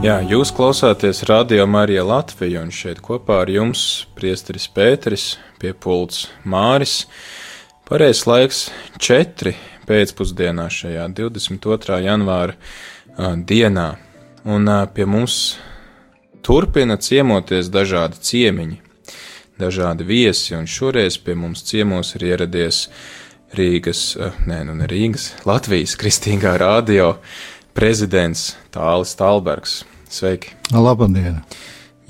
Jā, jūs klausāties Radio Marija Latvija, un šeit kopā ar jums priesteris Pēteris, pie pults Māris. Pareizs laiks četri pēcpusdienā šajā 22. janvāra uh, dienā, un uh, pie mums turpina ciemoties dažādi ciemiņi, dažādi viesi, un šoreiz pie mums ciemos ir ieradies Rīgas, uh, nē, nu ne Rīgas, Latvijas kristīgā radio prezidents Tālis Talbergs. Sveiki! Labdien!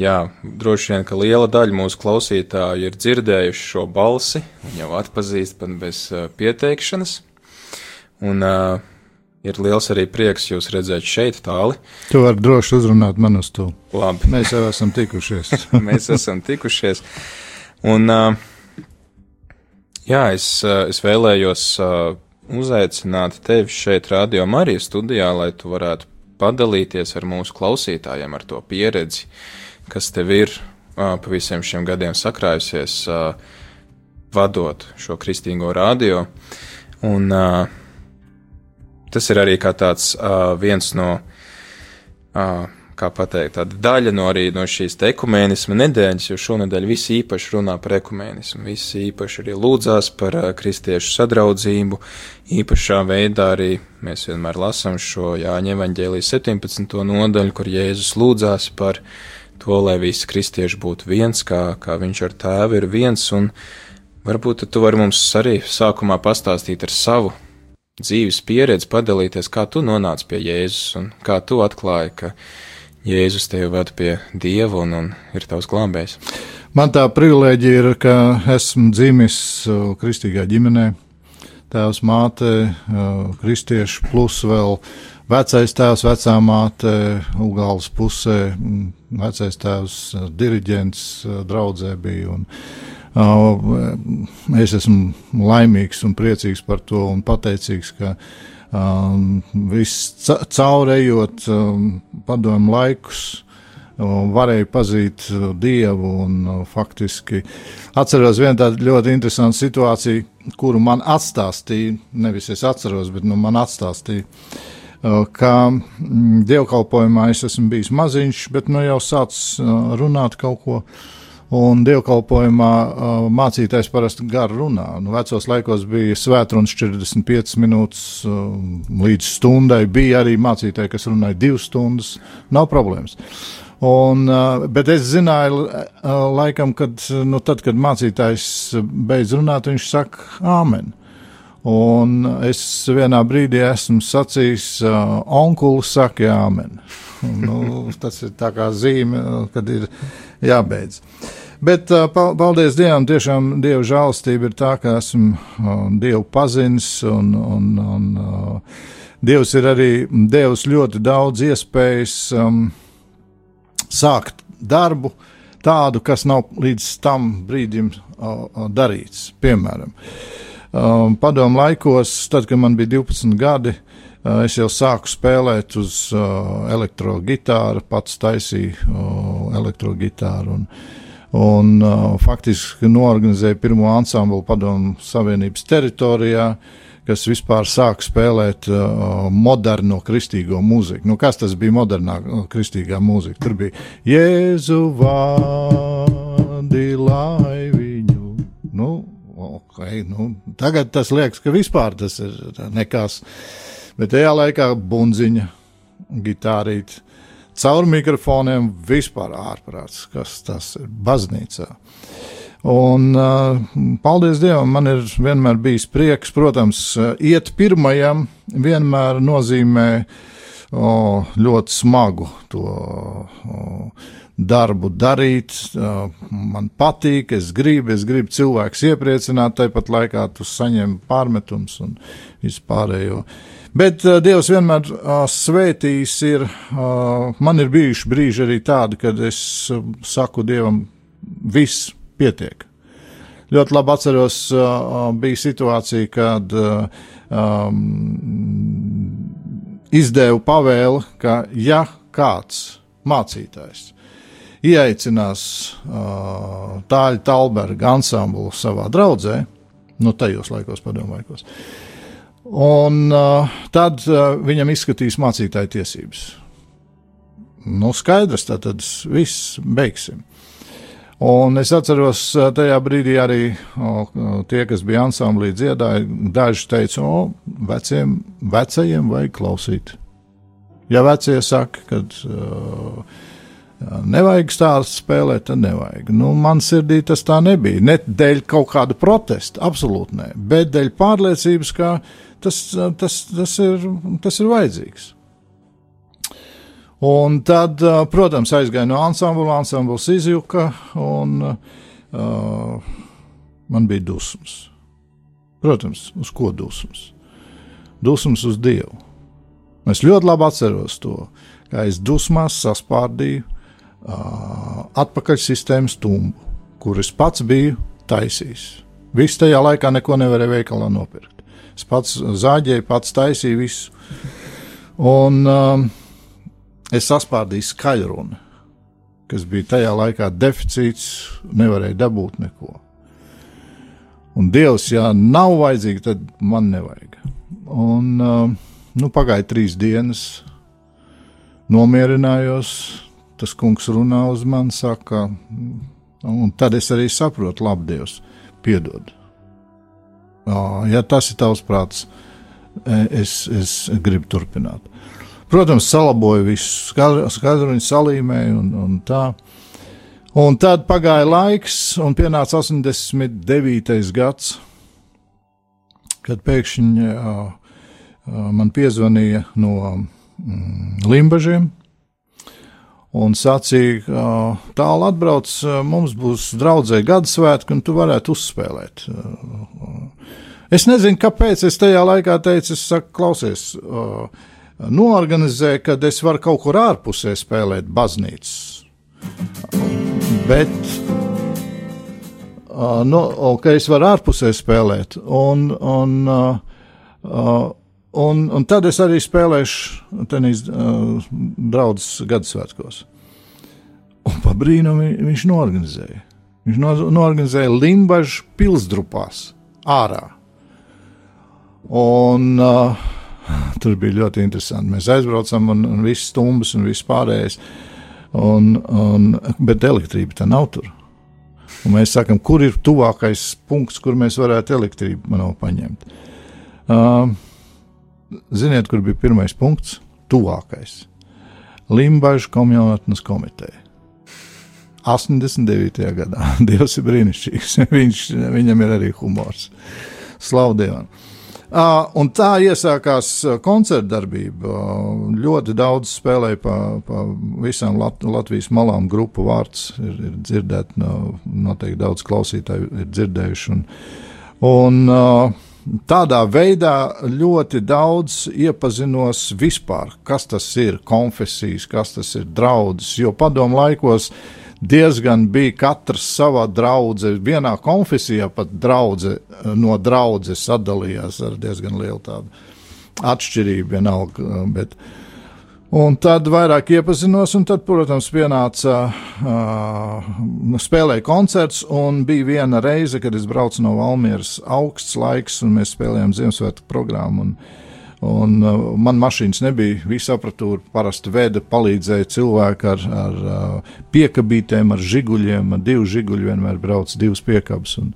Jā, droši vien, ka liela daļa mūsu klausītāju ir dzirdējuši šo balsi jau atpazīst pat bez uh, pieteikšanas. Un uh, ir liels arī prieks jūs redzēt šeit, tāli. Tu vari droši uzrunāt man uz to. Labi. Mēs jau esam tikušies. Mēs esam tikušies. Un, uh, jā, es, uh, es vēlējos uh, uzaicināt tevi šeit, Radio Marijas studijā, lai tu varētu padalīties ar mūsu klausītājiem, ar to pieredzi, kas tev ir pa visiem šiem gadiem sakrājusies, vadot šo kristīgo radio. Un tas ir arī kā tāds viens no kā pateikt, tāda daļa no arī no šīs ekumēnisma nedēļas, jo šonadēļ visi īpaši runā par ekumēnismu, visi īpaši arī lūdzās par kristiešu sadraudzību, īpašā veidā arī mēs vienmēr lasām šo Jāņa evaņģēlijas 17. nodaļu, kur Jēzus lūdzās par to, lai visi kristieši būtu viens, kā, kā viņš ar tēvu ir viens, un varbūt tu vari mums arī sākumā pastāstīt ar savu dzīves pieredzi, padalīties, kā tu nonāci pie Jēzus un kā tu atklāji, ka Jēzus tevi ved pie Dieva un, un ir tavs glābējs. Man tā privilēģija ir, ka esmu dzimis kristīgā ģimenē. Tēvs, māte, kristieši, plus vēl vecais tēvs, vecā māte, Ugāles pusē, vecais tēvs, diriģents, draudzē bija. Un, es esmu laimīgs un priecīgs par to un pateicīgs, ka viss caurējot um, padomu laikus. Um, varēja pazīt dievu, un faktiski atceros vienu tādu ļoti interesantu situāciju, kuru man atstāstīja. Nevis es atceros, bet nu, man atstāstīja, mm, dievkalpojumā es esmu bijis maziņš, bet nu jau sācis runāt kaut ko. Uh, Un dievkalpojumā uh, mācītājs parasti gar runā. Nu, vecos laikos bija svētrunas 45 minūtes uh, līdz stundai. Bija arī mācītāji, kas runāja divas stundas. Nav problēmas. Un, uh, bet es zināju, uh, laikam, kad, nu, tad, kad mācītājs beidz runāt, viņš saka, Āmen. Un es vienā brīdī esmu sacījis, uh, onkulis saka, Āmen. nu, tas ir tā kā zīme, kad ir jābeidz. Bet paldies Dievam, tiešām Dieva žēlastība ir tā, ka esmu Dievu pazinis un, un, un Dievs ir arī devis ļoti daudz iespējas um, sākt darbu tādu, kas nav līdz tam brīdim uh, darīts. Piemēram, um, padomu laikos, tad, kad man bija 12 gadi, uh, es jau sāku spēlēt uz uh, elektrogitāru, pats taisīju uh, elektrogitāru. Un, un uh, faktiski norganizēja pirmo ansamblu padomu Savienības teritorijā, kas vispār sāk spēlēt uh, moderno kristīgo mūziku. Nu, kas tas bija modernā uh, kristīgā mūzika? Tur bija Jēzu vārdi, lai viņu. Nu, okay, nu, tagad tas liekas, ka vispār tas ir nekas. Bet tajā laikā bunziņa, gitārīte caur mikrofoniem vispār ārprāts, kas tas ir baznīcā. Un, uh, paldies Dievam, man ir vienmēr bijis prieks. Protams, iet pirmajam vienmēr nozīmē oh, ļoti smagu to oh, darbu darīt. Uh, man patīk, es gribu, es gribu cilvēkus iepriecināt, tāpat laikā tu saņem pārmetums un vispārējo. Uh, Bet uh, Dievs vienmēr uh, svētījis ir. Uh, man ir bijuši brīži arī tādi, kad es uh, saku Dievam, viss pietiek. Ļoti labi atceros, uh, bija situācija, kad uh, um, izdevu pavēli, ka ja kāds mācītājs ieaicinās uh, tāļu Talberga ansamblu savā draudzē, nu, tajos laikos, uh, Un uh, tad uh, viņam izskatīs mācītāja tiesības. nu, skaidrs, tad, tad viss beigsim. Un es atceros, tajā brīdī arī o, tie, kas bija ansamblī dziedāja, daži teica, o, veciem, vecajiem vajag klausīt. Ja vecie saka, ka uh, nevajag stāstu spēlēt, tad nevajag. Nu, man sirdī tas tā nebija. Ne dēļ kaut kāda protesta, absolūti nē, bet dēļ pārliecības, ka tas, tas, tas, ir, tas ir vajadzīgs. Un tad, protams, aizgāja no ansambla, ansambls izjuka, un uh, man bija dusmas. Protams, uz ko dusmas? Dusmas uz Dievu. Es ļoti labi atceros to, kā es dusmās saspārdīju uh, atpakaļsistēmas tumbu, kuras pats biju taisījis. Viss tajā laikā neko nevarēja veikalā nopirkt. Es pats zāģēju, pats taisīju visu. Un, um, es saspārdīju skaļrunu, kas bija tajā laikā deficīts, nevarēja dabūt neko. Un Dievs, ja nav vajadzīgi, tad man nevajag. Un, uh, nu, pagāja trīs dienas, nomierinājos, tas kungs runā uz mani, saka, un tad es arī saprotu, labi, Dievs, piedod. Ja tas ir tavs prāts, e, es, es gribu turpināt. Protams, salaboju visu, skaidru viņu salīmēju un, un tā. Un tad pagāja laiks, un pienāca 89. gads, kad pēkšņi uh, man piezvanīja no mm, Limbažiem un sacīja, ka tālu atbrauc, mums būs draudzēji gada svētki, un tu varētu uzspēlēt. Es nezinu, kāpēc es tajā laikā teicu, es saku, klausies, noorganizē, kad es varu kaut kur ārpusē spēlēt baznīcas. Bet, nu, ka es varu ārpusē spēlēt, un, un, un, un tad es arī spēlēšu tenis draudzes Gadasvētkos. Un pa brīnumu viņš norganizēja. Viņš no, norganizēja Limbažu pilsdrupās ārā. Un uh, Tur bija ļoti interesanti. Mēs aizbraucam, un, un viss stumbrs un viss pārējais. Un, un, bet elektrība tā nav tur. Un mēs sakām, kur ir tuvākais punkts, kur mēs varētu elektrību paņemt. Uh, ziniet, kur bija pirmais punkts? Tuvākais. Limbaģa komunitnes komiteja. 89. gadā. Dievs ir brīnišķīgs. Viņš, viņam ir arī humors. Slavu Dievam! Uh, un tā iesākās koncerta darbība. Uh, ļoti daudz spēlēja pa, pa visām Lat Latvijas malām. Grupu vārds ir, ir dzirdēts, no, noteikti daudz klausītāju ir dzirdējuši. Un, un, uh, tādā veidā ļoti daudz iepazinos vispār, kas tas ir konfesijas, kas tas ir draudzes. Jo padomu laikos uh, diezgan bija katrs savā draudzē, vienā konfesijā pat draudze, no draudzes sadalījās ar diezgan lielu tādu atšķirību vienalga. Bet, Un tad vairāk iepazinos, un tad, protams, pienāca uh, spēlēja koncerts, un bija viena reize, kad es braucu no Valmieras augsts laiks, un mēs spēlējām Ziemassvētku programmu. Un, Un, uh, man mašīnas nebija, visa apatūra parasti veda, palīdzēja cilvēki ar, ar uh, piekabītēm, ar žiguļiem, ar divu žiguļu vienmēr brauc divas piekabas. Un,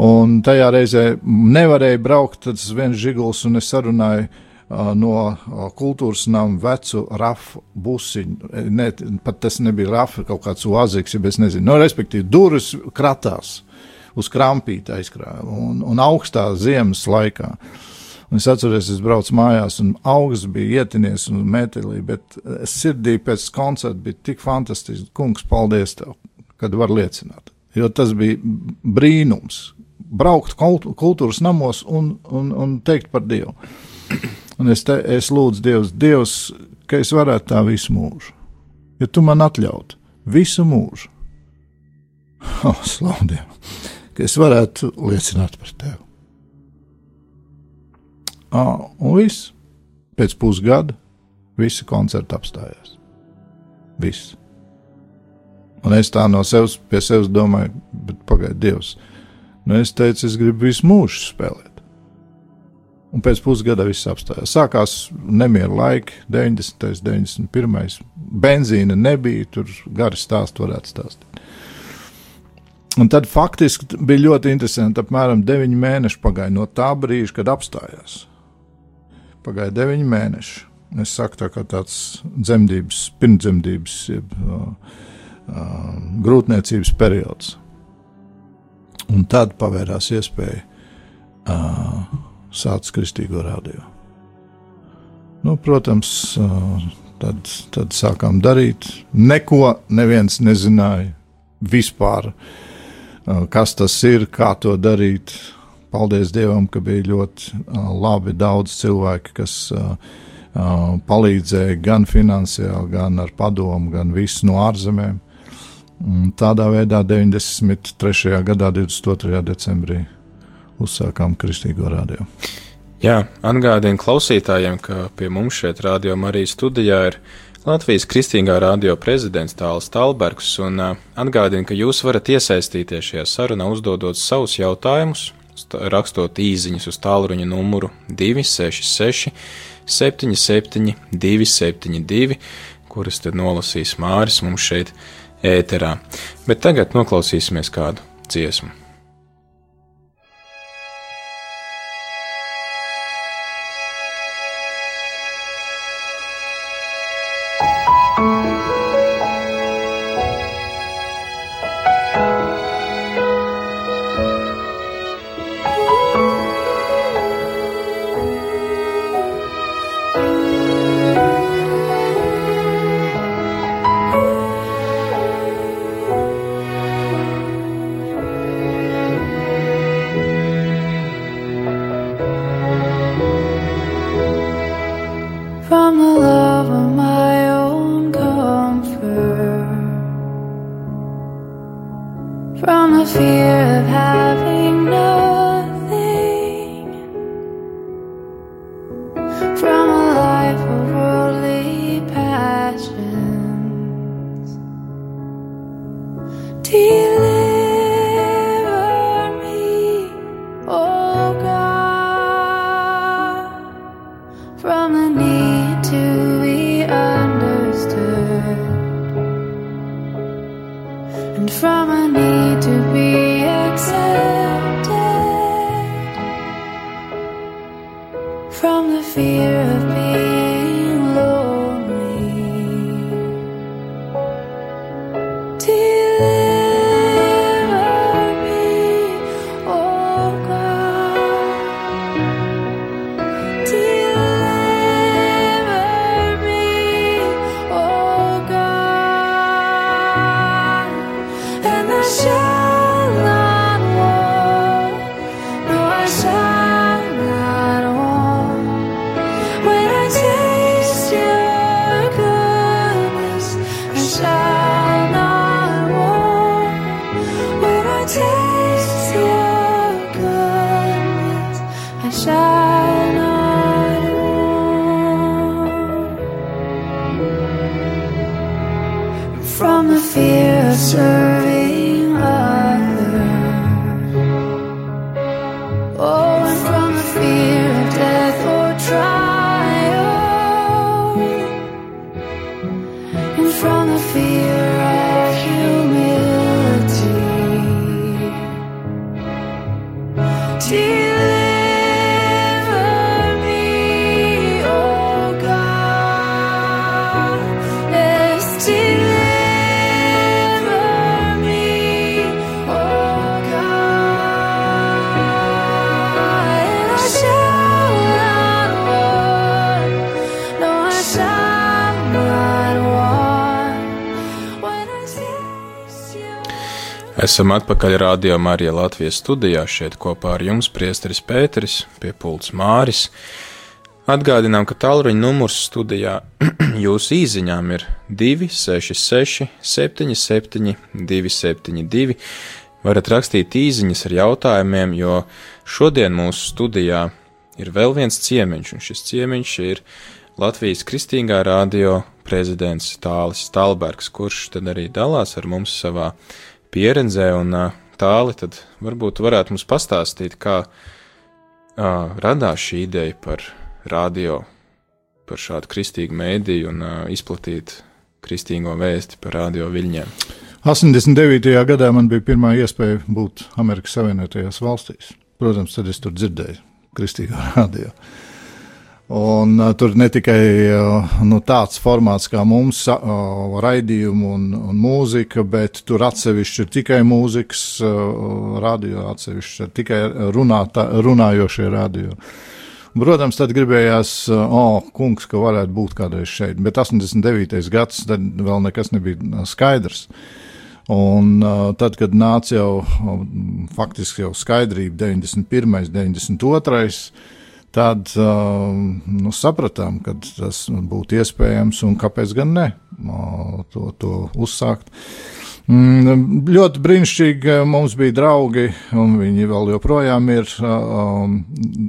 un tajā reizē nevarēja braukt, tas viens žiguls, un es sarunāju uh, no kultūras nama vecu rafu busiņu. Ne, pat tas nebija rafa, kaut kāds oaziks, ja es nezinu. No, respektīvi, durvis kratās uz krampīta aizkrāja un, un augstā ziemas laikā. Un es atceros, es braucu mājās, un augsts bija ietinies un metālī, bet sirdī pēc koncerta bija tik fantastiski. Kungs, paldies tev, kad var liecināt. Jo tas bija brīnums. Braukt kultūras namos un, un, un teikt par Dievu. Un es, te, es lūdzu Dievs, Dievs, ka es varētu tā visu mūžu. Ja tu man atļautu visu mūžu, oh, slaudiem, ka es varētu liecināt par tevi. Ah, un viss. Pēc pusgada visi koncerti apstājās. Viss. Un es tā no sevis pie sevis domāju, bet pagaidiet, Dievs. Nu, es teicu, es gribu visu mūžu spēlēt. Un pēc pusgada viss apstājās. Sākās nemieru laiki, 90. un 91. benzīna nebija, tur gari stāstu varētu stāstīt. Un tad faktiski bija ļoti interesanti. Apmēram 9 mēneši pagāja no tā brīža, kad apstājās. Pagāja 9 mēneši. Es saku, tā kā tāds dzemdības, pirmsdzemdības, jeb uh, uh, grūtniecības periods. Un tad pavērās iespēja uh, sākt kristīgo radio. Nu, protams, tad, tad sākām darīt. Neko neviens nezināja vispār, kas tas ir, kā to darīt. Paldies Dievam, ka bija ļoti labi daudz cilvēki, kas palīdzēja gan finansiāli, gan ar padomu, gan visu no ārzemēm. Tādā veidā 93. gadā, 22. decembrī, uzsākām Kristīgo radio. Jā, atgādinu klausītājiem, ka pie mums šeit, Radio Marijas studijā, ir Latvijas Kristīgā radio prezidents Tāls Talbergs, un atgādinu, ka jūs varat iesaistīties šajā sarunā, uzdodot savus jautājumus, rakstot īsiņas uz tālruņa numuru 266, 77, 272, kuras tad nolasīs Māris mums šeit ēterā. Bet tagad noklausīsimies kādu dziesmu. picture Esam atpakaļ Rādio Marija Latvijas studijā. Šeit kopā ar jums priesteris Pēteris, pie pults Māris. Atgādinām, ka tālruņa numurs studijā jūsu īziņām ir 266, 77, 272. Varat rakstīt īsiņas ar jautājumiem, jo šodien mūsu studijā ir vēl viens ciemiņš, un šis ciemiņš ir Latvijas Kristīgā radio prezidents Tālis Stalbergs, kurš tad arī dalās ar mums savā pieredzē un tāli, tad varbūt varētu mums pastāstīt, kā uh, radās šī ideja par radio, par šādu kristīgu mēdīju un uh, izplatīt kristīgo vēsti par radio viļņiem. 89. gadā man bija pirmā iespēja būt Amerikas Savienotajās valstīs. Protams, tad es tur dzirdēju kristīgā radio. Un, uh, tur ne tikai uh, nu, tāds formāts kā mums, uh, raidījumu un, un mūzika, bet tur atsevišķi ir tikai mūzikas uh, radio, atsevišķi ir tikai runātā, runājošie radio. Protams, tad gribējās, uh, oh, kungs, ka varētu būt kādreiz šeit, bet 89. gads, tad vēl nekas nebija skaidrs. Un uh, tad, kad nāca jau uh, faktiski jau skaidrība 91. 92 tad uh, nu, sapratām, ka tas būtu iespējams un kāpēc gan ne to, to uzsākt. Mm, ļoti brīnišķīgi mums bija draugi, un viņi vēl joprojām ir. Um,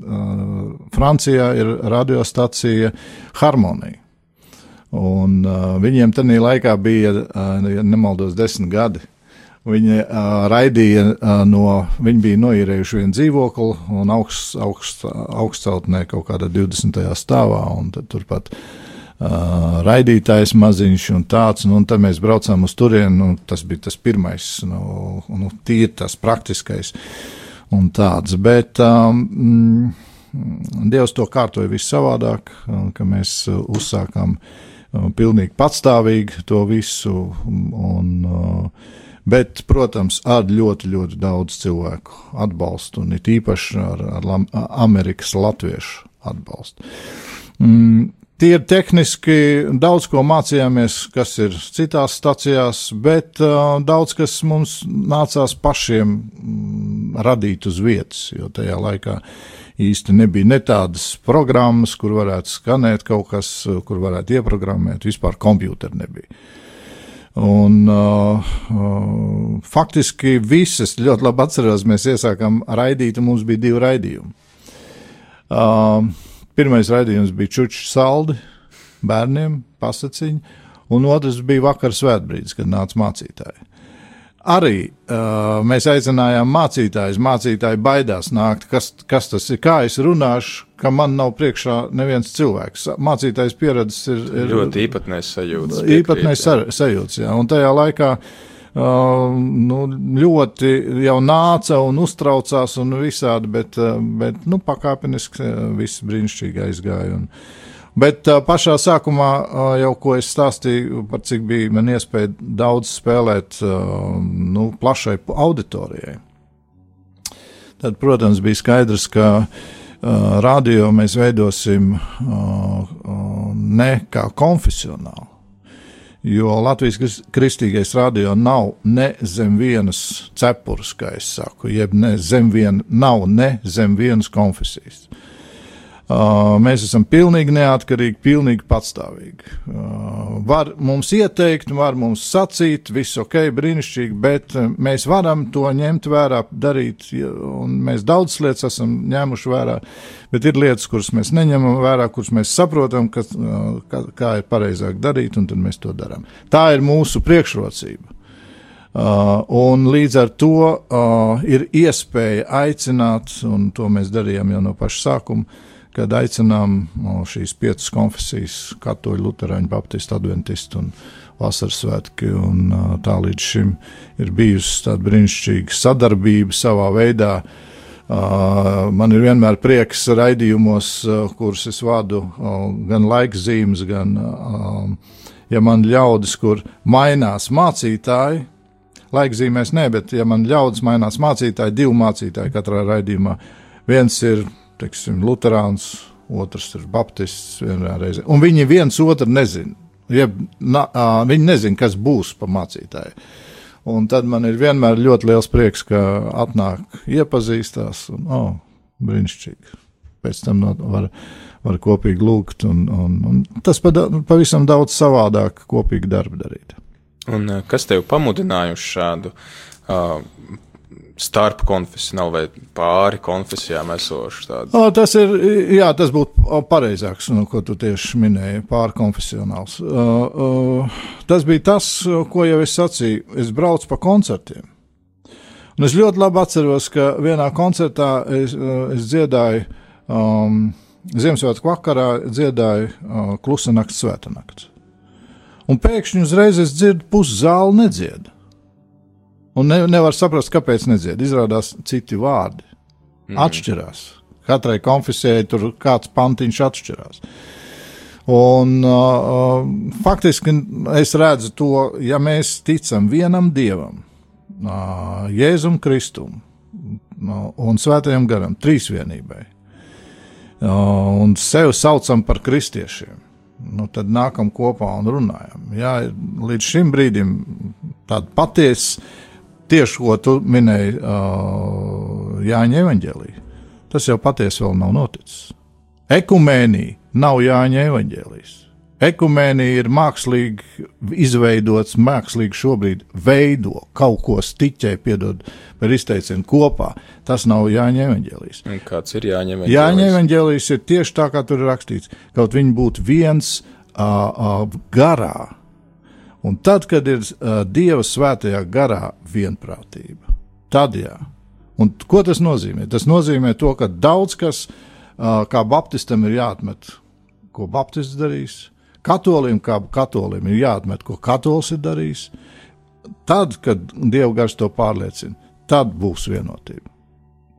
uh, Francijā ir radiostacija Harmonija. Un, uh, viņiem tajā laikā bija, uh, ja nemaldos, desmit gadi. Viņi uh, raidīja uh, no, viņi bija noīrējuši vienu dzīvokli un augsts, augsts, augstceltnē kaut kādā 20. stāvā, un turpat uh, raidītājs maziņš un tāds, nu, un tad mēs braucām uz turieni, un tas bija tas pirmais, nu, nu tīri tas praktiskais un tāds, bet um, Dievs to kārtoja viss savādāk, ka mēs uzsākām uh, pilnīgi patstāvīgi to visu, un uh, Bet, protams, ar ļoti, ļoti daudz cilvēku atbalstu, un it īpaši ar, ar Amerikas latviešu atbalstu. Mm, Tie ir tehniski, daudz ko mācījāmies, kas ir citās stacijās, bet uh, daudz kas mums nācās pašiem mm, radīt uz vietas, jo tajā laikā īsti nebija ne tādas programmas, kur varētu skanēt kaut kas, kur varētu ieprogrammēt, vispār kompjūteri nebija. Un, uh, uh, faktiski visas ļoti labi atceros, mēs iesākām raidīt, un mums bija divi raidījumi. Uh, pirmais raidījums bija Čučs saldi bērniem, pasaciņi, un otrs bija vakar svētbrīdis, kad nāca mācītāji arī uh, mēs aicinājām mācītājus. Mācītāji baidās nākt, kas, kas tas ir, kā es runāšu, ka man nav priekšā neviens cilvēks. Mācītājs pieredzes ir, ir ļoti īpatnējs sajūts. Īpatnējs sajūts, jā. Un tajā laikā uh, nu, ļoti jau nāca un uztraucās un visādi, bet, uh, bet nu, pakāpeniski uh, viss brīnišķīgi aizgāja. Un, Bet uh, pašā sākumā uh, jau ko es stāstīju par cik bija man iespēja daudz spēlēt uh, nu, plašai auditorijai. Tad, protams, bija skaidrs, ka uh, radio mēs veidosim uh, uh, ne kā konfesionāli. Jo Latvijas kristīgais radio nav ne zem vienas cepures, kā es saku, jeb ne zem viena, nav ne zem vienas konfesijas. Uh, Uh, mēs esam pilnīgi neatkarīgi, pilnīgi patstāvīgi. Uh, var mums ieteikt, var mums sacīt, viss ok, brīnišķīgi, bet uh, mēs varam to ņemt vērā, darīt, un mēs daudz lietas esam ņēmuši vērā, bet ir lietas, kuras mēs neņemam vērā, kuras mēs saprotam, ka, kā, kā ir pareizāk darīt, un tad mēs to darām. Tā ir mūsu priekšrocība. Uh, un līdz ar to uh, ir iespēja aicināt, un to mēs darījām jau no paša sākuma, kad aicinām šīs piecas konfesijas, katoļu, luterāņu, baptistu, adventistu un vasaras svētki. Un, tā līdz šim ir bijusi tāda brīnišķīga sadarbība savā veidā. Man ir vienmēr prieks raidījumos, kurus es vadu, gan laikzīmes, gan, ja man ļaudis, kur mainās mācītāji, laikzīmēs ne, bet ja man ļaudis mainās mācītāji, divi mācītāji katrā raidījumā, viens ir teiksim, Lutāns, otrs ir Baptists. Un viņi viens otru nezina. Jeb, na, viņi nezina, kas būs pa mācītāju. Un tad man ir vienmēr ļoti liels prieks, ka atnāk iepazīstās un, oh, brīnišķīgi. Pēc tam var, var kopīgi lūgt, un, un, un tas pavisam daudz savādāk kopīgi darbu darīt. Un kas tev pamudināja uz šādu uh, starp konfesionāli vai pāri konfesijām esošu tādu? O, tas ir, jā, tas būtu pareizāks, nu, ko tu tieši minēji, pārkonfesionāls. Uh, uh, tas bija tas, ko jau es sacīju, es braucu pa koncertiem. Un es ļoti labi atceros, ka vienā koncertā es, es dziedāju, um, Ziemassvētku vakarā dziedāju uh, Klusa nakts, Svēta nakts. Un pēkšņi uzreiz es dzirdu, pusi zāli nedzied. Un ne, nevar saprast, kāpēc nedzied. Izrādās citi vārdi. Mm. Atšķirās. Katrai konfesijai tur kāds pantiņš atšķirās. Un, uh, faktiski es redzu to, ja mēs ticam vienam dievam, uh, Jēzum Kristum uh, un Svētajam garam, trīsvienībai, uh, un sevi saucam par kristiešiem, nu, tad nākam kopā un runājam. Jā, līdz šim brīdim tāda patiesa tieši ko tu minēji uh, Jāņa evanģēlī. Tas jau patiesi vēl nav noticis. Ekumēnija nav Jāņa evanģēlīs. Ekumēnija ir mākslīgi izveidots, mākslīgi šobrīd veido kaut ko stiķē, piedod par izteicienu kopā. Tas nav Jāņa evanģēlīs. Kāds ir Jāņa evanģēlīs? Jāņa evanģēlīs ir tieši tā, kā tur ir rakstīts. Kaut viņi būtu viens uh, uh, garā, Un tad, kad ir uh, Dieva svētajā garā vienprātība, tad jā. Un ko tas nozīmē? Tas nozīmē to, ka daudz kas, uh, kā Baptistam, ir jāatmet, ko Baptists darīs, katolim, kā katolim, ir jāatmet, ko katolis ir darījis. Tad, kad Dieva gars to pārliecina, tad būs vienotība.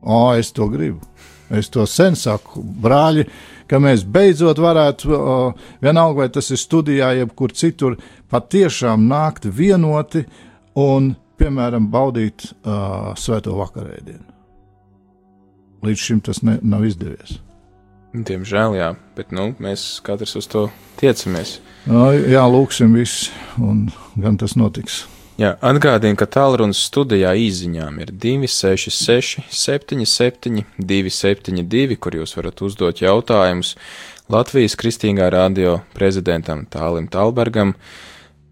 O, es to gribu. Es to sen saku, brāļi, ka mēs beidzot varētu, uh, vienalga vai tas ir studijā, jebkur citur, patiešām nākt vienoti un, piemēram, baudīt uh, svēto vakarēdienu. Līdz šim tas ne, nav izdevies. Diemžēl, jā, bet nu, mēs katrs uz to tiecamies. No, jā, lūksim visus, un gan tas notiks. Jā, atgādinu, ka tālrunis studijā īsiņām ir 266, 77, 272, kur jūs varat uzdot jautājumus Latvijas Kristīgā radio prezidentam Tālim Talbergam,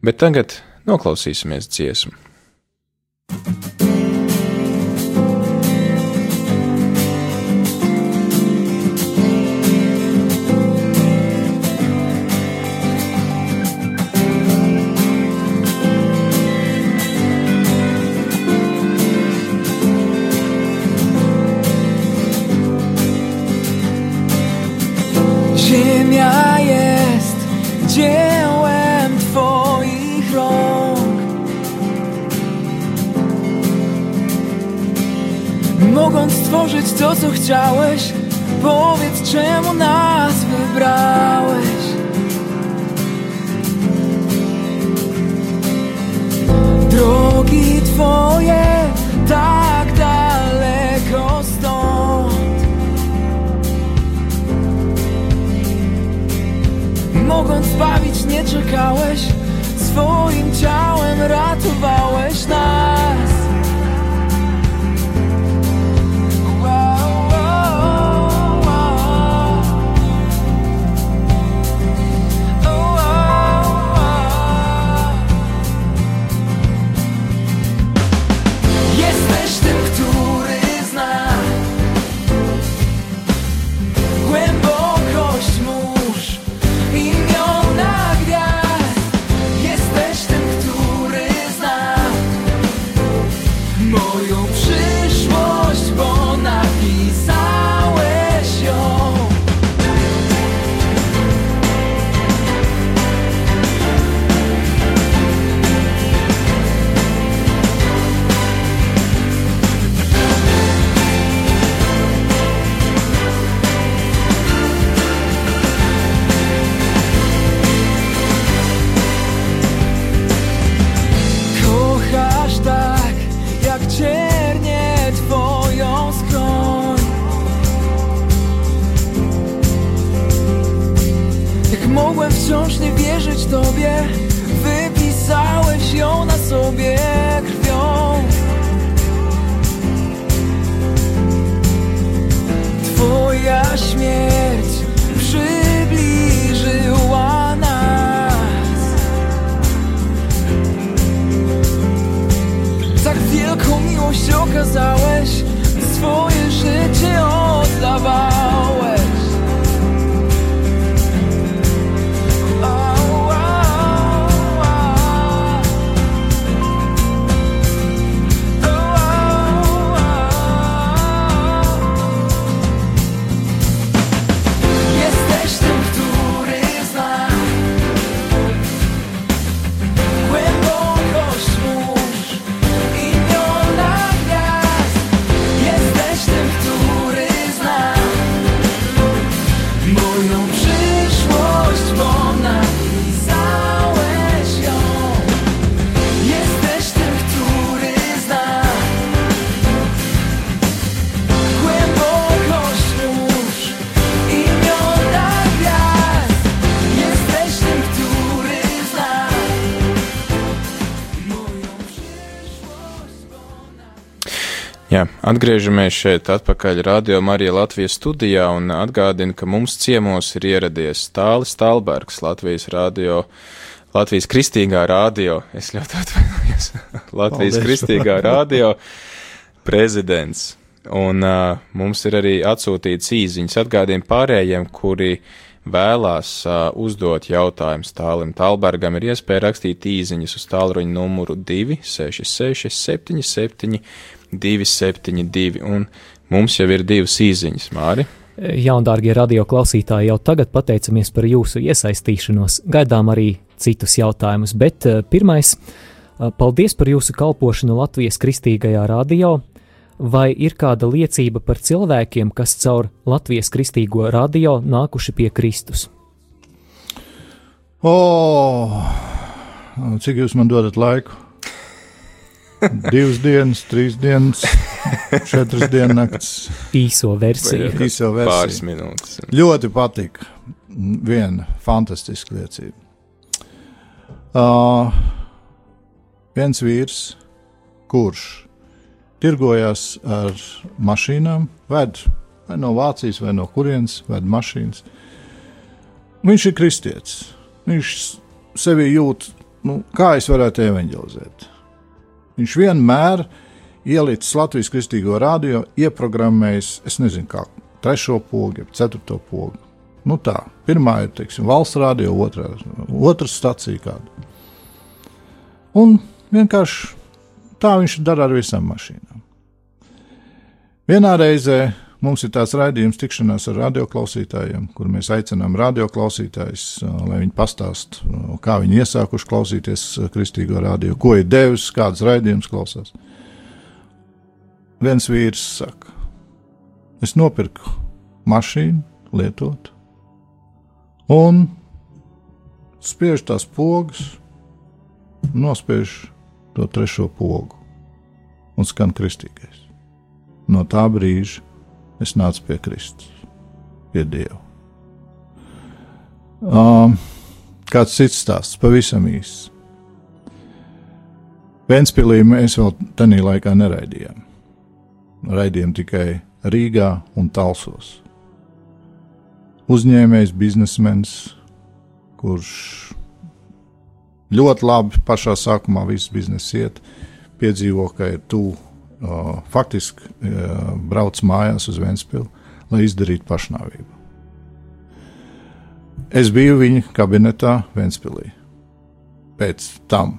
bet tagad noklausīsimies dziesmu. stworzyć to, co chciałeś? Powiedz, czemu nas wybrałeś? Drogi Twoje tak daleko stąd. Mogąc zbawić nie czekałeś. Swoim ciałem ratowałeś nas atgriežamies šeit atpakaļ Radio Marija Latvijas studijā un atgādinu, ka mums ciemos ir ieradies Tālis Talbergs, Latvijas radio, Latvijas kristīgā radio, es ļoti atvainojos, Latvijas Paldies. kristīgā radio prezidents. Un uh, mums ir arī atsūtīts īziņas atgādījumi pārējiem, kuri vēlās uh, uzdot jautājumus Tālim Talbergam, ir iespēja rakstīt īziņas uz tālruņa numuru 266 77 272, un mums jau ir divas īziņas, Māri. Jā, un dārgie radio klausītāji, jau tagad pateicamies par jūsu iesaistīšanos, gaidām arī citus jautājumus, bet uh, pirmais, uh, paldies par jūsu kalpošanu Latvijas kristīgajā radio. Vai ir kāda liecība par cilvēkiem, kas caur Latvijas kristīgo radio nākuši pie Kristus? O, cik jūs man dodat laiku? Divas dienas, trīs dienas, četras dienas. Īso versiju. Īso versiju. Pāris minūtes. Ļoti patika. Viena fantastiska liecība. Uh, viens vīrs, kurš tirgojās ar mašīnām, ved vai no Vācijas, vai no kurienes, ved mašīnas. Viņš ir kristietis. Viņš sevi jūt, nu, kā es varētu evanģelizēt Viņš vienmēr ielicis Latvijas kristīgo radio, ieprogrammējis, es nezinu, kā trešo pogu, ceturto pogu. Nu tā, pirmā ir teiksim, valsts radio, otrā, otrā stacija kāda. Un vienkārši tā viņš dara ar visām mašīnām. Vienā reizē Mums ir tāds raidījums, tikšanās ar radioklausītājiem, kur mēs aicinām radioklausītājus, lai viņi pastāstītu, kā viņi iesākuši klausīties kristīgo radio, ko ir devis, kādas raidījumus klausās. Viens vīrs saka, es nopirku mašīnu, lietot, un spiež tās pogas, nospiež to trešo pogu un skan kristīgais. No tā brīža es nācu pie Kristus, pie Dieva. Um, kāds cits stāsts, pavisam īsts. Ventspīlī mēs vēl tajā laikā neraidījām. Raidījām tikai Rīgā un Talsos. Uzņēmējs, biznesmenis, kurš ļoti labi pašā sākumā viss biznesa iet, piedzīvo, ka ir tuvu uh, faktiski uh, brauc mājās uz Vēnspili, lai izdarītu pašnāvību. Es biju viņa kabinetā Vēnspilī. Pēc tam,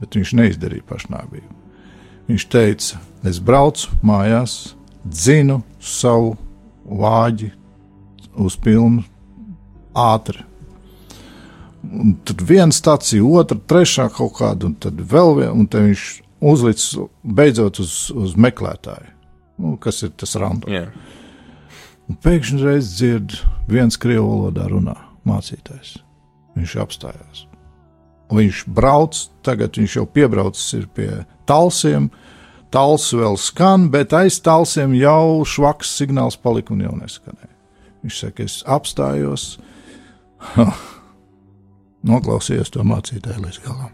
bet viņš neizdarīja pašnāvību. Viņš teica, es braucu mājās, dzinu savu vāģi uz pilnu ātri. Un tad viena stācija, otra, trešā kaut kāda, un tad vēl viena, un tad viņš uzlicis beidzot uz, uz meklētāju, nu, kas ir tas randoms. Yeah. Un pēkšņi reiz dzird, viens krievu valodā runā mācītājs. Viņš apstājās. Viņš brauc, tagad viņš jau piebraucis pie talsiem. Tals vēl skan, bet aiz talsiem jau švaks signāls palika un jau neskanēja. Viņš saka, es apstājos, noklausījos to mācītāju līdz galam.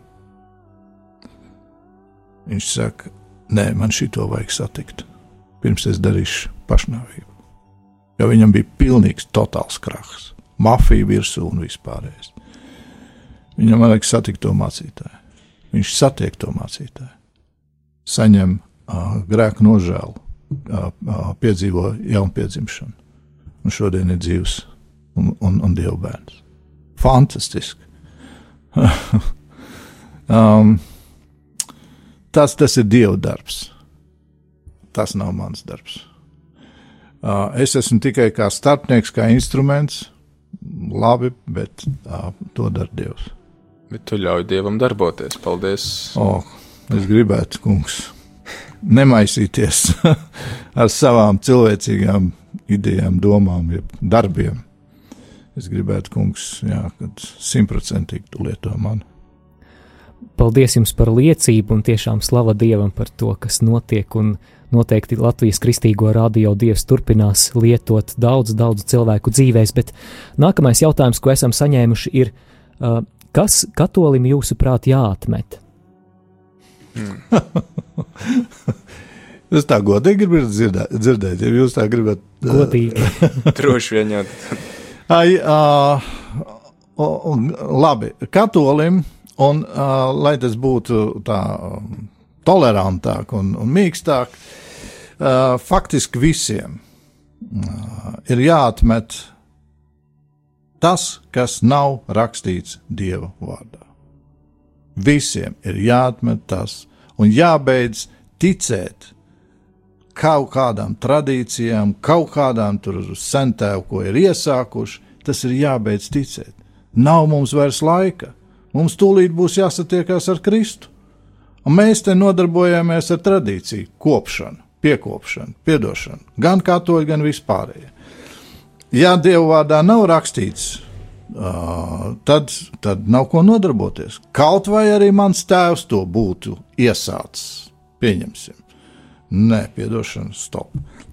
Viņš saka, nē, man šito vajag satikt. Pirms es darīšu pašnāvību. Jo viņam bija pilnīgs totāls krahs, mafija virsū un vispārējais. Viņam vajag satikt to mācītāju. Viņš satiek to mācītāju, saņem uh, grēku nožēlu, uh, uh, piedzīvo jaunpiedzimšanu, un šodien ir dzīves un, un, un dievu bērns. Fantastiski! um, tas, tas ir Dieva darbs. Tas nav mans darbs. Uh, es esmu tikai kā starpnieks, kā instruments. Labi, bet uh, to dara Dievs. Bet tu ļauj Dievam darboties. Paldies. O, es gribētu, kungs, nemaisīties ar savām cilvēcīgām idejām, domām, jeb darbiem. Es gribētu, kungs, jā, kad simtprocentīgi tu lieto mani. Paldies jums par liecību un tiešām slava Dievam par to, kas notiek. Un noteikti Latvijas kristīgo radio Dievs turpinās lietot daudz, daudz cilvēku dzīvēs. Bet nākamais jautājums, ko esam saņēmuši, ir, uh, kas katolim jūsuprāt jāatmet? Hmm. Es tā godīgi gribu dzirdēt, dzirdēt ja jūs tā gribat. Godīgi. Droši vien jau. Ai, uh, labi, katolim, un uh, lai tas būtu tā um, tolerantāk un, un mīkstāk, uh, faktiski visiem uh, ir jāatmet tas, kas nav rakstīts Dieva vārdā. Visiem ir jāatmet tas un jābeidz ticēt kaut kādām tradīcijām, kaut kādām sentēm, ko ir iesākuši, tas ir jābeidz ticēt. Nav mums vairs laika. Mums tūlīt būs jāsatiekās ar Kristu. Un mēs te nodarbojamies ar tradīciju, kopšanu, piekopšanu, piedošanu, gan katoļi, gan vispārējie. Ja Dieva vārdā nav rakstīts, tad, tad nav ko nodarboties. Kaut vai arī mans tēvs to būtu iesācis, pieņemsim. Nē, piedošana, stop.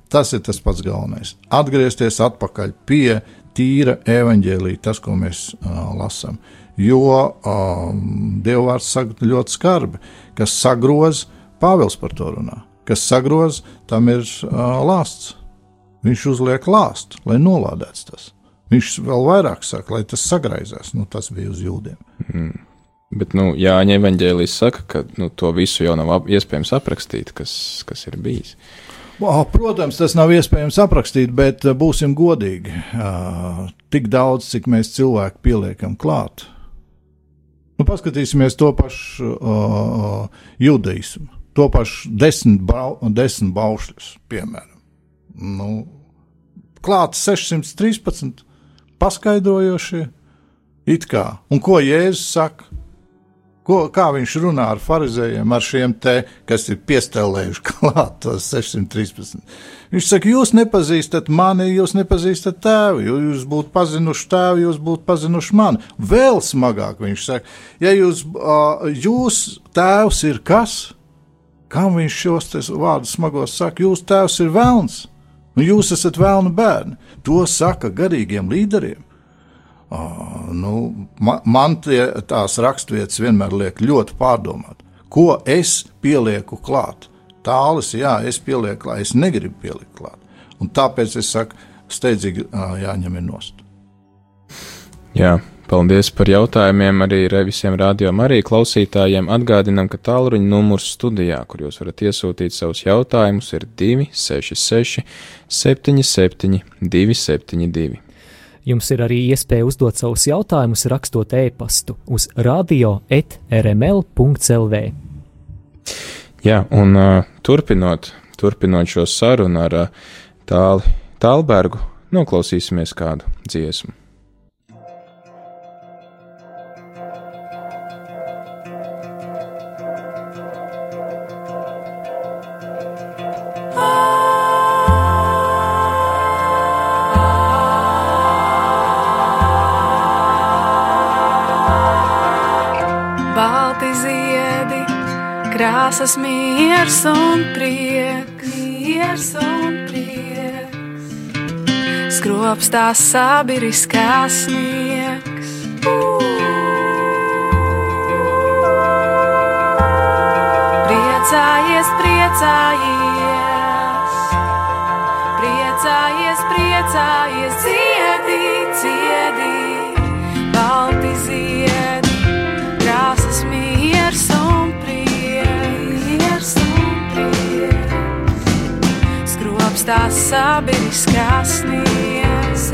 Tas ir tas pats galvenais. Atgriezties atpakaļ pie tīra evaņģēlīja, tas, ko mēs uh, lasām. Jo um, Dievvvārds saka ļoti skarbi, kas sagroz, Pāvils par to runā, kas sagroz, tam ir uh, lāsts. Viņš uzliek lāstu, lai nolādēts tas. Viņš vēl vairāk saka, lai tas sagraizās. Nu, tas bija uz jūdiem. Mm. Bet, nu, Jāņa evanģēlijas saka, ka nu, to visu jau nav iespējams aprakstīt, kas, kas ir bijis. Protams, tas nav iespējams aprakstīt, bet būsim godīgi. Tik daudz, cik mēs cilvēku pieliekam klāt. Nu, paskatīsimies to pašu uh, judaismu, to pašu desmit, bau, desmit baušļus, piemēram. Nu, klāt 613 paskaidrojošie, it kā. Un ko Jēzus saka? Ko, kā viņš runā ar farizējiem, ar šiem te, kas ir piestelējuši klāt tos 613. Viņš saka, jūs nepazīstat mani, jūs nepazīstat tēvu, jūs būtu pazinuši tēvu, jūs būtu pazinuši mani. Vēl smagāk viņš saka, ja jūs, jūs tēvs ir kas? Kam viņš šos vārdus smagos saka? Jūs tēvs ir vēlns, un jūs esat vēlna bērni. To saka garīgiem līderiem. Nu, man, man tie, tās raksturvietas vienmēr liek ļoti pārdomāt, ko es pielieku klāt. Tālis, jā, es pielieku klāt, es negribu pielikt klāt. Un tāpēc es saku, steidzīgi jāņem nost. Jā, paldies par jautājumiem arī visiem rādījumam, arī klausītājiem. Atgādinām, ka tālruņa numurs studijā, kur jūs varat iesūtīt savus jautājumus, ir 266 77 272. Jums ir arī iespēja uzdot savus jautājumus, rakstot e-pastu uz radio.rml.clv. Jā, un uh, turpinot, turpinot šo sarunu ar uh, tāli, Tālbergu, noklausīsimies kādu dziesmu. Miers un prieks, miers un prieks. Skropstās sabiriskās sniegs. Priecājies, priecājies, priecājies, priecājies, Skropstās sabiriskās sniegs,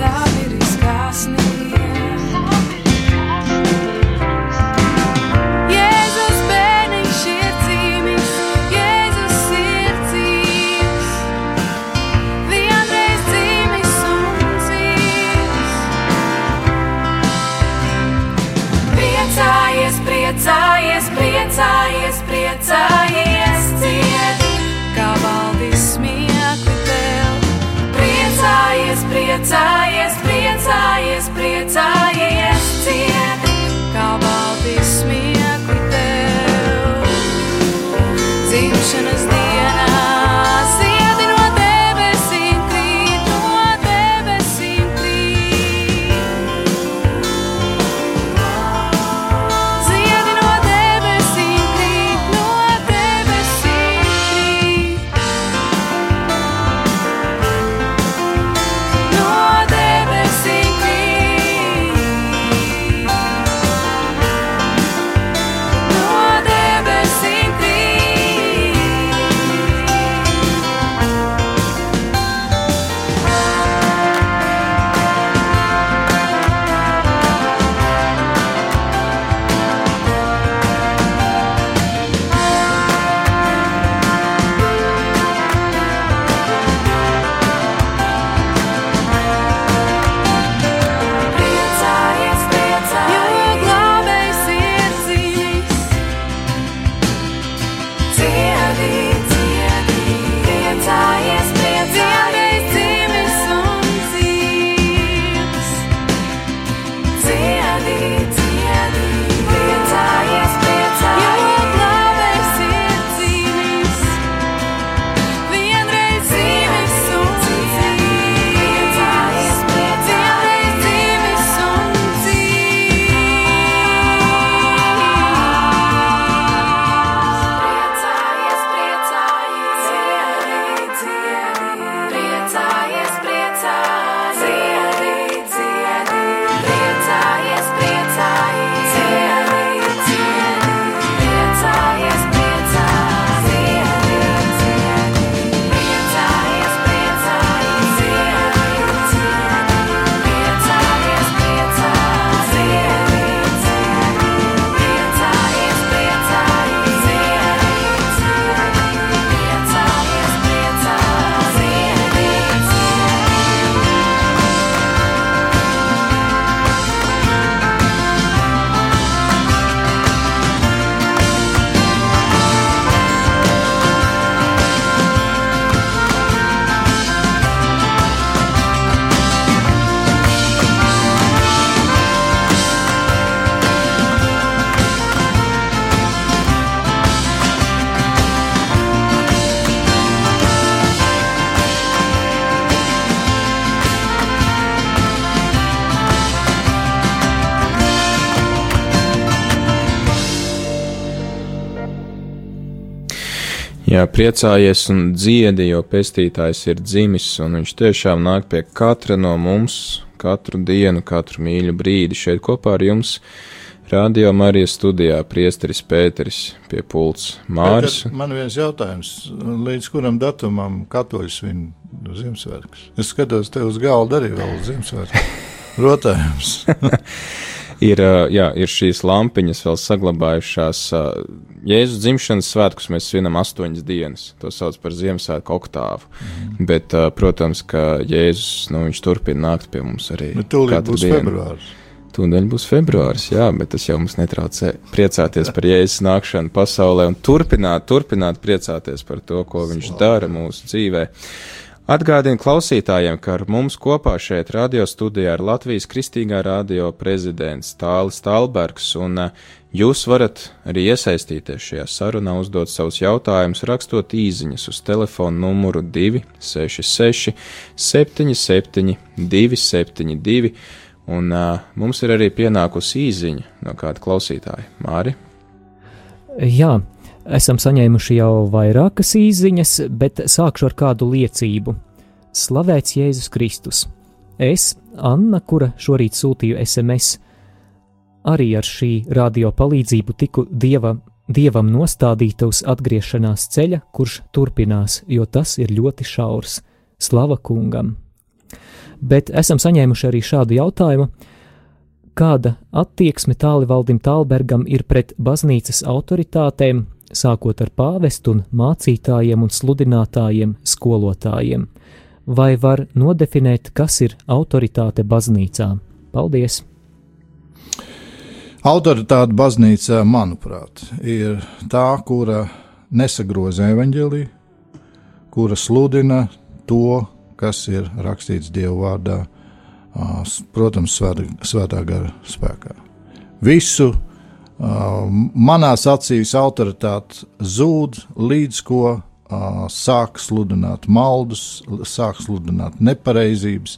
priecājies un dziedi, jo pestītājs ir dzimis, un viņš tiešām nāk pie katra no mums, katru dienu, katru mīļu brīdi šeit kopā ar jums. Radio Marijas studijā priesteris Pēteris pie pults Māris. Bet Man viens jautājums, līdz kuram datumam katoļi svin Ziemassvētkus? Es skatos te uz galda arī vēl Ziemassvētku. Rotājums. ir, jā, ir šīs lampiņas vēl saglabājušās. Jēzus dzimšanas svētkus mēs svinam astoņas dienas. To sauc par Ziemassvētku oktāvu. Mm. Bet, protams, ka Jēzus nu, turpina nākt pie mums arī. Bet tūlīt būs dienu. februārs. Tūdaļ būs februāris, jā, bet tas jau mums netraucē priecāties par Jēzus nākšanu pasaulē un turpināt, turpināt priecāties par to, ko viņš dara mūsu dzīvē. Atgādinu klausītājiem, ka ar mums kopā šeit radio studijā ir Latvijas Kristīgā radio prezidents Tālis Talbergs, un eh, jūs varat arī iesaistīties šajā sarunā, uzdot savus jautājumus, rakstot īsiņas uz telefonu numuru 266 77 272, un uh, mums ir arī pienākusi īsiņa no kāda klausītāja. Māri? Jā, esam saņēmuši jau vairākas īsiņas, bet sākšu ar kādu liecību. Slavēts Jēzus Kristus! Es, Anna, kura šorīt sūtīju SMS, arī ar šī radio palīdzību tiku dieva, dievam nostādīta uz atgriešanās ceļa, kurš turpinās, jo tas ir ļoti šaurs. Slava kungam! Bet esam saņēmuši arī šādu jautājumu. Kāda attieksme tālvaldim Tālbergam ir pret baznīcas autoritātēm, sākot ar pāvestu un mācītājiem un sludinātājiem, skolotājiem? Vai var nodefinēt, kas ir autoritāte baznīcā? Paldies! Autoritāte baznīcā, manuprāt, ir tā, kura nesagroza evaņģēlīju, kura sludina to, kas ir rakstīts Dieva vārdā, protams, svētā, gara spēkā. Visu manās acīs autoritāte zūd līdz ko ā, sāk sludināt maldus, sāk sludināt nepareizības,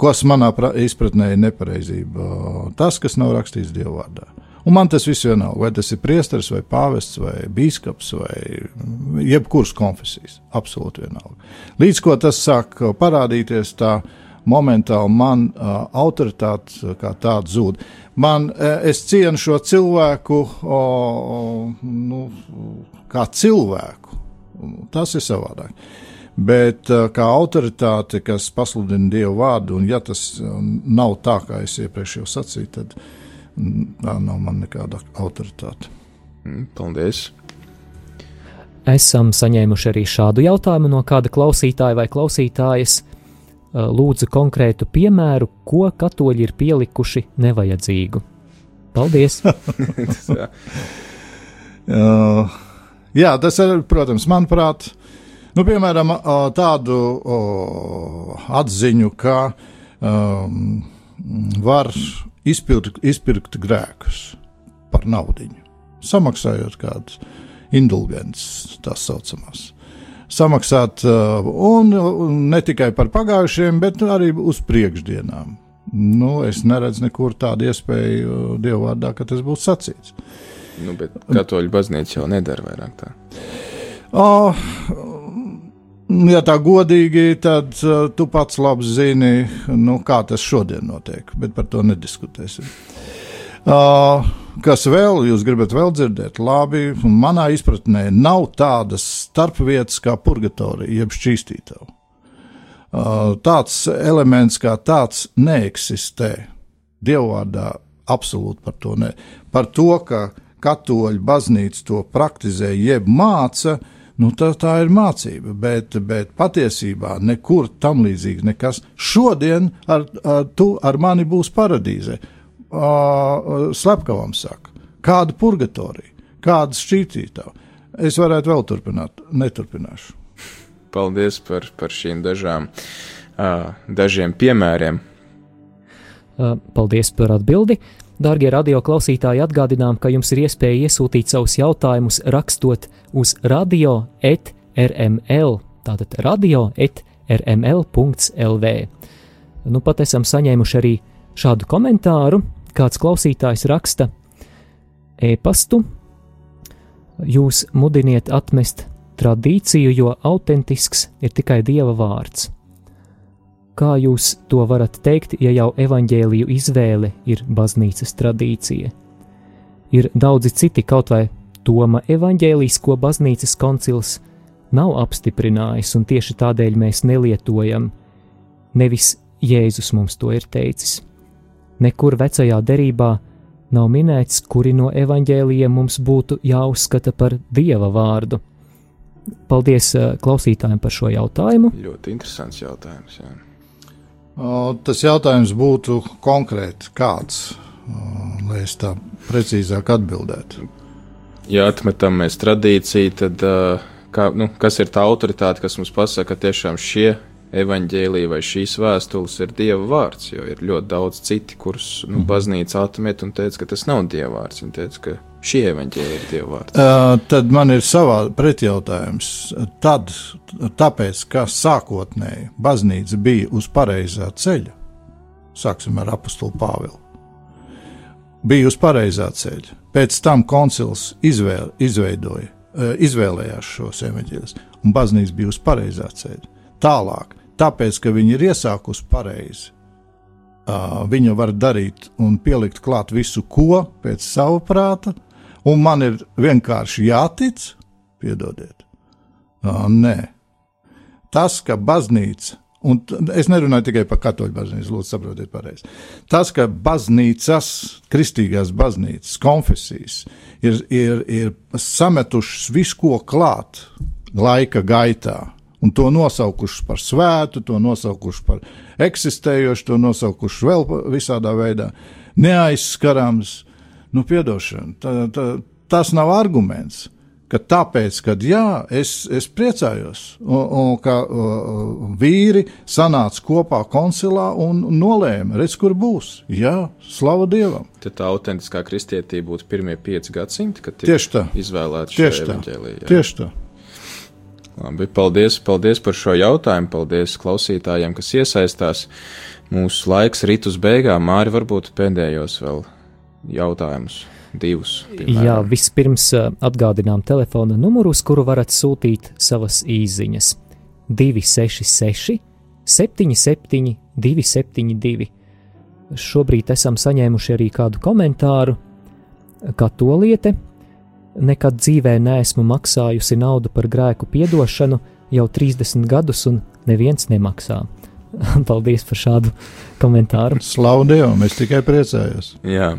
kas manā pra- izpratnē ir nepareizība. Ā, Tas, kas nav rakstīts Dieva vārdā. Un man tas viss vienalga, vai tas ir priesteris, vai pāvests, vai biskups, vai jebkuras konfesijas. Absolūti vienalga. Līdz ko tas sāk uh, parādīties, tā momentāli man uh, autoritāte uh, kā tāda zūd. Man, uh, es cienu šo cilvēku o, o, nu, kā cilvēku. Tas ir savādāk. Bet uh, kā autoritāte, kas pasludina dievu vārdu, un ja tas nav tā, kā es iepriekš jau sacīju, tad mm, tā nav man nekāda autoritāte. Mm, Paldies! Esam saņēmuši arī šādu jautājumu no kāda klausītāja vai klausītājas. Uh, Lūdzu, konkrētu piemēru, ko katoļi ir pielikuši nevajadzīgu. Paldies! Uh, jā, tas ir, protams, manuprāt, nu, piemēram, uh, tādu uh, atziņu, ka um, var izpirkt, izpirkt grēkus par naudu, samaksājot kādas indulgences, tās saucamās. Samaksāt, uh, un, ne tikai par pagājušiem, bet arī uz priekšdienām. Nu, es neredzu nekur tādu iespēju uh, dievvvārdā, ka tas būtu sacīts. Nu, bet katoļu baznīca jau nedara vairāk tā. Oh, ja tā godīgi, tad uh, tu pats labi zini, nu, kā tas šodien notiek, bet par to nediskutēsim. Uh, kas vēl jūs gribat vēl dzirdēt? Labi, manā izpratnē nav tādas starpvietas kā purgatorija, jeb šķīstītava. Uh, tāds elements kā tāds neeksistē. Dievvvārdā absolūti par to ne. Par to, ka katoļu baznīca to praktizē, jeb māca, nu, tā, tā ir mācība. Bet, bet patiesībā nekur tam līdzīgs nekas. Šodien ar, ar, tu ar mani būs paradīze. Uh, slepkavam saka, kāda purgatorija, kāda šķītītava. Es varētu vēl turpināt, neturpināšu. Paldies par, par šīm dažām, uh, dažiem piemēriem. Uh, Paldies par atbildi! Darbie radio klausītāji, atgādinām, ka jums ir iespēja iesūtīt savus jautājumus, rakstot uz radio etrml, tātad radio etrml.lv. Nu, pat esam saņēmuši arī šādu komentāru. Kāds klausītājs raksta e-pastu, jūs mudiniet atmest tradīciju, jo autentisks ir tikai Dieva vārds. Kā jūs to varat teikt, ja jau evaņģēliju izvēle ir baznīcas tradīcija? Ir daudzi citi, kaut vai Toma evaņģēlijs, ko baznīcas koncils nav apstiprinājis, un tieši tādēļ mēs nelietojam. Nevis Jēzus mums to ir teicis. Nekur vecajā derībā nav minēts, kuri no evaņģēlijiem mums būtu jāuzskata par dieva vārdu. Paldies eh, klausītājiem par šo jautājumu. Ļoti interesants jautājums. Jā. Tas jautājums būtu konkrēti kāds, lai es tā precīzāk atbildētu. Ja atmetam mēs tradīciju, tad uh, kā, nu, kas ir tā autoritāte, kas mums pasaka, ka tiešām šie evaņģēlīji vai šīs vēstules ir dieva vārds, jo ir ļoti daudz citi, kurus nu, baznīca atmet un teica, ka tas nav dieva vārds. Viņa teica, ka šie evaņģēlīji ir dieva vārds. Uh, tad man ir savā pretjautājums. Tad, tāpēc, ka sākotnēji baznīca bija uz pareizā ceļa, sāksim ar apakstu Pāvilu, bija uz pareizā ceļa. Pēc tam koncils izvēl, izveidoja, izvēlējās šos evaņģēlus, un baznīca bija uz pareizā ceļa. Tālāk, tāpēc, ka viņi ir iesākusi pareizi, viņa var darīt un pielikt klāt visu, ko pēc sava prāta, un man ir vienkārši jātic, piedodiet. Nē, tas, ka baznīca, un es nerunāju tikai par katoļu baznīcu, lūdzu, saprotiet pareizi. Tas, ka baznīcas, kristīgās baznīcas, konfesijas ir, ir, ir sametušas visu, ko klāt laika gaitā. Un to nosaukuši par svētu, to nosaukuši par eksistējošu, to nosaukuši vēl visādā veidā. Neaizskarams, nu, piedošana. Tā, tā, tas nav arguments. Ka tāpēc, ka jā, es, es priecājos, un, un ka uh, vīri sanāca kopā koncilā un nolēma, redz, kur būs. Jā, slava Dievam. Tad tā autentiskā kristietība būtu pirmie pieci gadsimti, kad tika izvēlēta šī jā. Tieši tā. Labi, paldies, paldies par šo jautājumu. Paldies klausītājiem, kas iesaistās. Mūsu laiks rit uz beigām. Māri, varbūt pēdējos vēl jautājumus, divus. piemēram. Jā, vispirms ā, atgādinām telefona numuru, uz kuru varat sūtīt savas īsiņas. 266, 77, 272. Šobrīd esam saņēmuši arī kādu komentāru, kā to lieta. Nekad dzīvē neesmu maksājusi naudu par grēku piedošanu jau 30 gadus, un neviens nemaksā. Paldies par šādu komentāru. Slavu Dievam, es tikai priecājos. Jā.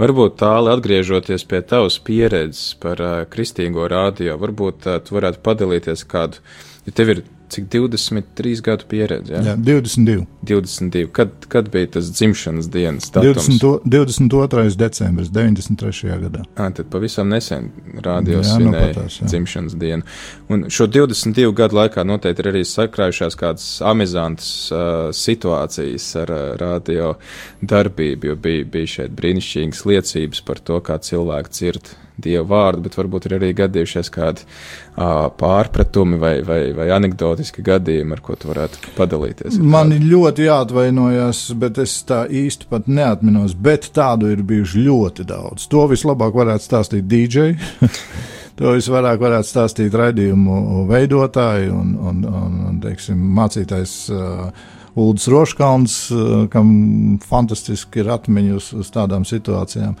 Varbūt tālāk, atgriežoties pie tavas pieredzes par uh, kristīgo rādio, varbūt uh, tu varētu padalīties kādu, ja tev ir cik 23 gadu pieredze, ja? Jā, 22. 22. Kad, kad bija tas dzimšanas dienas datums? 20, 22. decembris 93. gadā. À, tad pavisam nesen rādio Jā, nu svinēja patās, jā. dzimšanas dienu. Un šo 22 gadu laikā noteikti ir arī sakrājušās kādas amizantas uh, situācijas ar uh, radio darbību, jo bija, bija šeit brīnišķīgas liecības par to, kā cilvēki dzird dievu vārdu, bet varbūt ir arī gadījušies kādi uh, pārpratumi vai, vai, vai anekdotiski gadījumi, ar ko tu varētu padalīties. Man ir ļoti jāatvainojas, bet es tā īsti pat neatminos. Bet tādu ir bijuši ļoti daudz. To vislabāk varētu stāstīt DJ. to visvairāk varētu stāstīt raidījumu veidotāji un, un, un, un teiksim, mācītājs. Uh, Ulrichs Roškalns, uh, kam fantastiski ir atmiņas uz, tādām situācijām.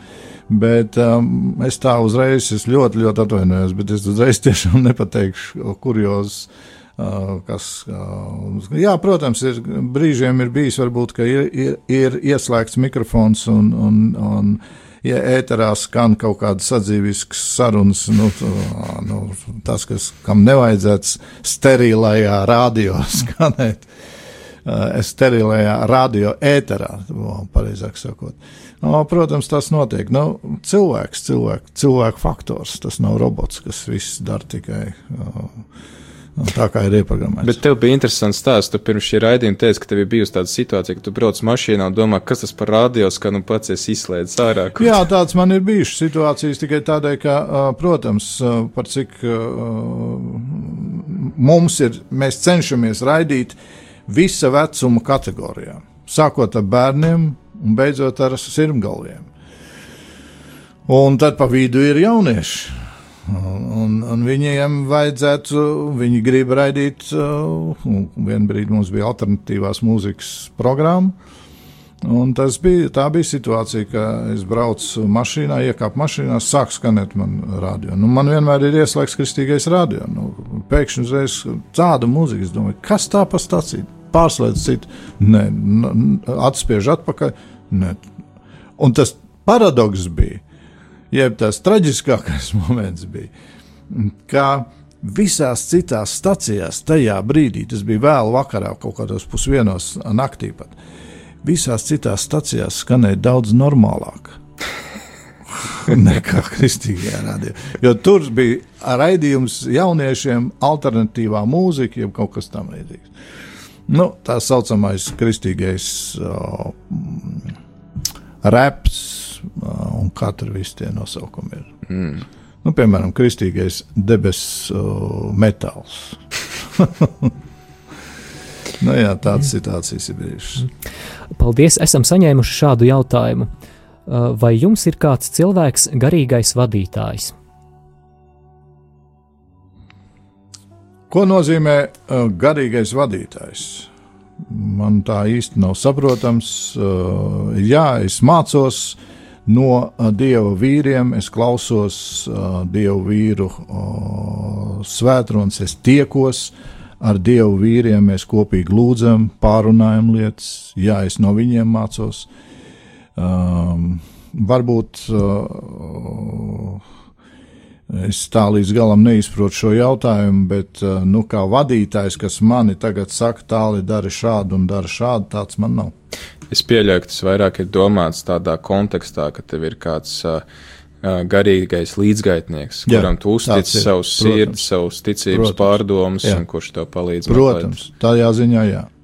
Bet um, es tā uzreiz, es ļoti, ļoti atvainojos, bet es uzreiz tiešām nepateikšu, kurjos Uh, kas, uh, jā, protams, ir brīžiem ir bijis, varbūt, ka ir, ir, ir ieslēgts mikrofons un, un, un ja ēterā skan kaut kādas sadzīviskas sarunas, nu, tu, nu, tas, kas, kam nevajadzētu sterilajā radio skanēt, uh, sterilajā radio ēterā, pareizāk sakot. No, protams, tas notiek. Nu, cilvēks, cilvēks, cilvēku faktors, tas nav robots, kas viss dara tikai. Uh, Tā kā ir ieprogrammēts. Bet tev bija interesants stāsts. Tu pirms šī raidījuma teici, ka tev ir bijusi tāda situācija, ka tu brauc mašīnā un domā, kas tas par radios, ka nu pats esi izslēdzis ārā. Kur... Jā, tāds man ir bijušas situācijas tikai tādēļ, ka, protams, par cik mums ir, mēs cenšamies raidīt visa vecuma kategorijām. Sākot ar bērniem un beidzot ar sirmgalviem. Un tad pa vidu ir jaunieši. Un, un viņiem vajadzētu, viņi grib raidīt, uh, un vienā brīdī mums bija alternatīvās mūzikas programma. Un tas bija, tā bija situācija, ka es braucu mašīnā, iekāpu mašīnā, sāk skanēt man radio. Nu, man vienmēr ir ieslēgts kristīgais radio. Nu, pēkšņi uzreiz tāda mūzika, es domāju, kas tā pa stāciju? Pārslēdz citu, nē, atspiež atpakaļ. Nē. Un tas paradoks bija, jeb tas traģiskākais moments bija, ka visās citās stacijās tajā brīdī, tas bija vēl vakarā, kaut kādos pusdienos naktī pat, visās citās stacijās skanēja daudz normālāk. Nekā kristīgajā radio. Jo tur bija raidījums jauniešiem, alternatīvā mūzika, jeb kaut kas tamlīdzīgs. Nu, tā saucamais kristīgais uh, reps, uh, un katra visi tie nosaukumi ir. Mm. Nu, piemēram, kristīgais debesu uh, metāls. nu, jā, tādas situācijas ir bijušas. Paldies, esam saņēmuši šādu jautājumu. Uh, vai jums ir kāds cilvēks, garīgais vadītājs? Ko nozīmē uh, garīgais vadītājs? Man tā īsti nav saprotams. Uh, jā, es mācos no uh, dievu vīriem, es klausos uh, dievu vīru uh, svētrunas, es tiekos ar dievu vīriem, mēs kopīgi lūdzam, pārunājam lietas. Jā, es no viņiem mācos. Um, varbūt. Uh, Es tā līdz galam neizprotu šo jautājumu, bet uh, nu, kā vadītājs, kas mani tagad saka, tālāk dara šādu un dara šādu, tāds man nav. Es pieļauju, ka tas vairāk ir domāts tādā kontekstā, ka tev ir kāds uh, garīgais līdzgaitnieks, Jā, kuram tu uztic tāds ir, savus ticības Protams. pārdomas, Jā. un kurš tev palīdz. Protams, tādā ziņā jā. meklēt.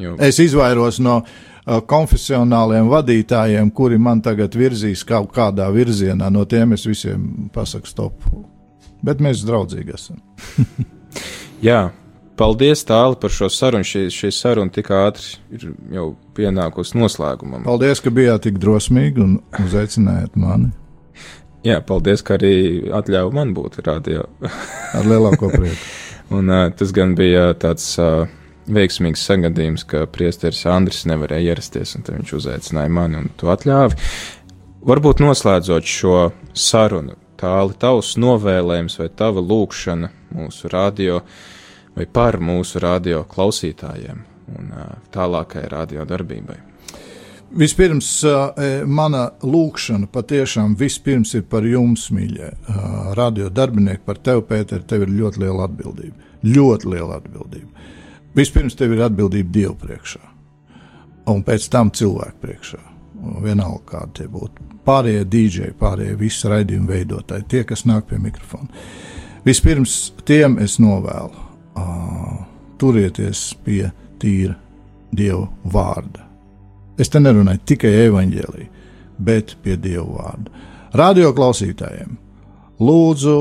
Jo, Es izvairos no uh, konfesionāliem vadītājiem, kuri man tagad virzīs kaut kādā virzienā. No tiem es visiem pasaku stop. Bet mēs draudzīgi esam. jā, paldies tāli par šo sarunu. Šī, šī saruna tik ātri ir jau pienākusi noslēgumam. Paldies, ka bijāt tik drosmīgi un uzaicinājāt mani Jā, paldies, ka arī atļāva man būt radio. ar lielāko prieku. Un uh, tas gan bija tāds uh, veiksmīgs sagadījums, ka priesteris Andris nevarēja ierasties, un viņš uzaicināja mani un to atļāvi. Varbūt noslēdzot šo sarunu, tāli tavs novēlējums vai tava lūkšana mūsu radio vai par mūsu radio klausītājiem un uh, tālākai radio darbībai. Vispirms, mana lūkšana patiešām vispirms ir par jums, mīļie radio darbinieki, par tevi, Pēter. Tev ir ļoti liela atbildība. Ļoti liela atbildība. Vispirms tev ir atbildība Dievu priekšā, un pēc tam cilvēku priekšā. Vienalga, kādi tie būtu. Pārējie dīdžeji, pārējie visi raidījumu veidotāji, tie, kas nāk pie mikrofona. Vispirms tiem es novēlu, turieties pie tīra Dieva vārda. Es te nerunāju tikai evaņģēlī, bet pie Dieva vārda. Radio klausītājiem, lūdzu,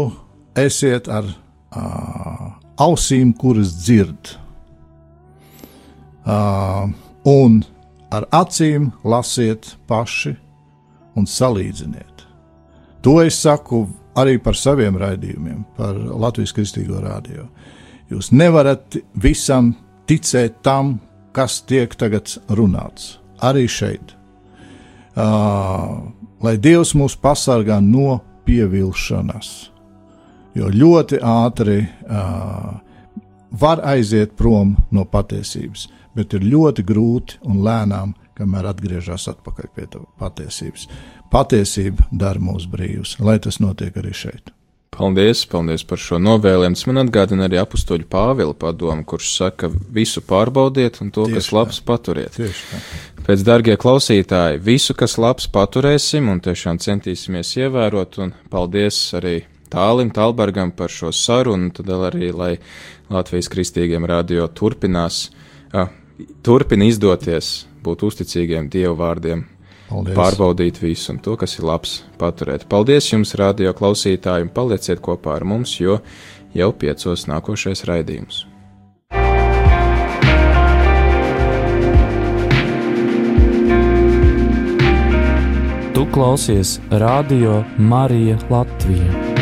esiet ar uh, ausīm, kuras dzird, uh, un ar acīm lasiet paši un salīdziniet. To es saku arī par saviem raidījumiem, par Latvijas kristīgo radio. Jūs nevarat visam ticēt tam, kas tiek tagad runāts. Arī šeit. Uh, lai Dievs mūs pasargā no pievilšanās. Jo ļoti ātri uh, var aiziet prom no patiesības, bet ir ļoti grūti un lēnām, kamēr atgriežas atpakaļ pie patiesības. Patiesība dara mūs brīvus, lai tas notiek arī šeit. Paldies, paldies par šo novēlējumu. Tas man atgādina arī apakstoļu Pāvila padomu, kurš saka, visu pārbaudiet un to, Tieši kas tā. labs, paturiet. Tieši tā. Pēc, darbie klausītāji, visu, kas labs, paturēsim un tiešām centīsimies ievērot. Un paldies arī Tālim Talbergam par šo sarunu, un tad arī, lai Latvijas kristīgiem radio turpinās, uh, turpina izdoties būt uzticīgiem Dievu vārdiem, Paldies. pārbaudīt visu un to, kas ir labs, paturēt. Paldies jums, radio klausītāji, un palieciet kopā ar mums, jo jau piecos nākošais raidījums. Tu klausies Radio Marija Latvija.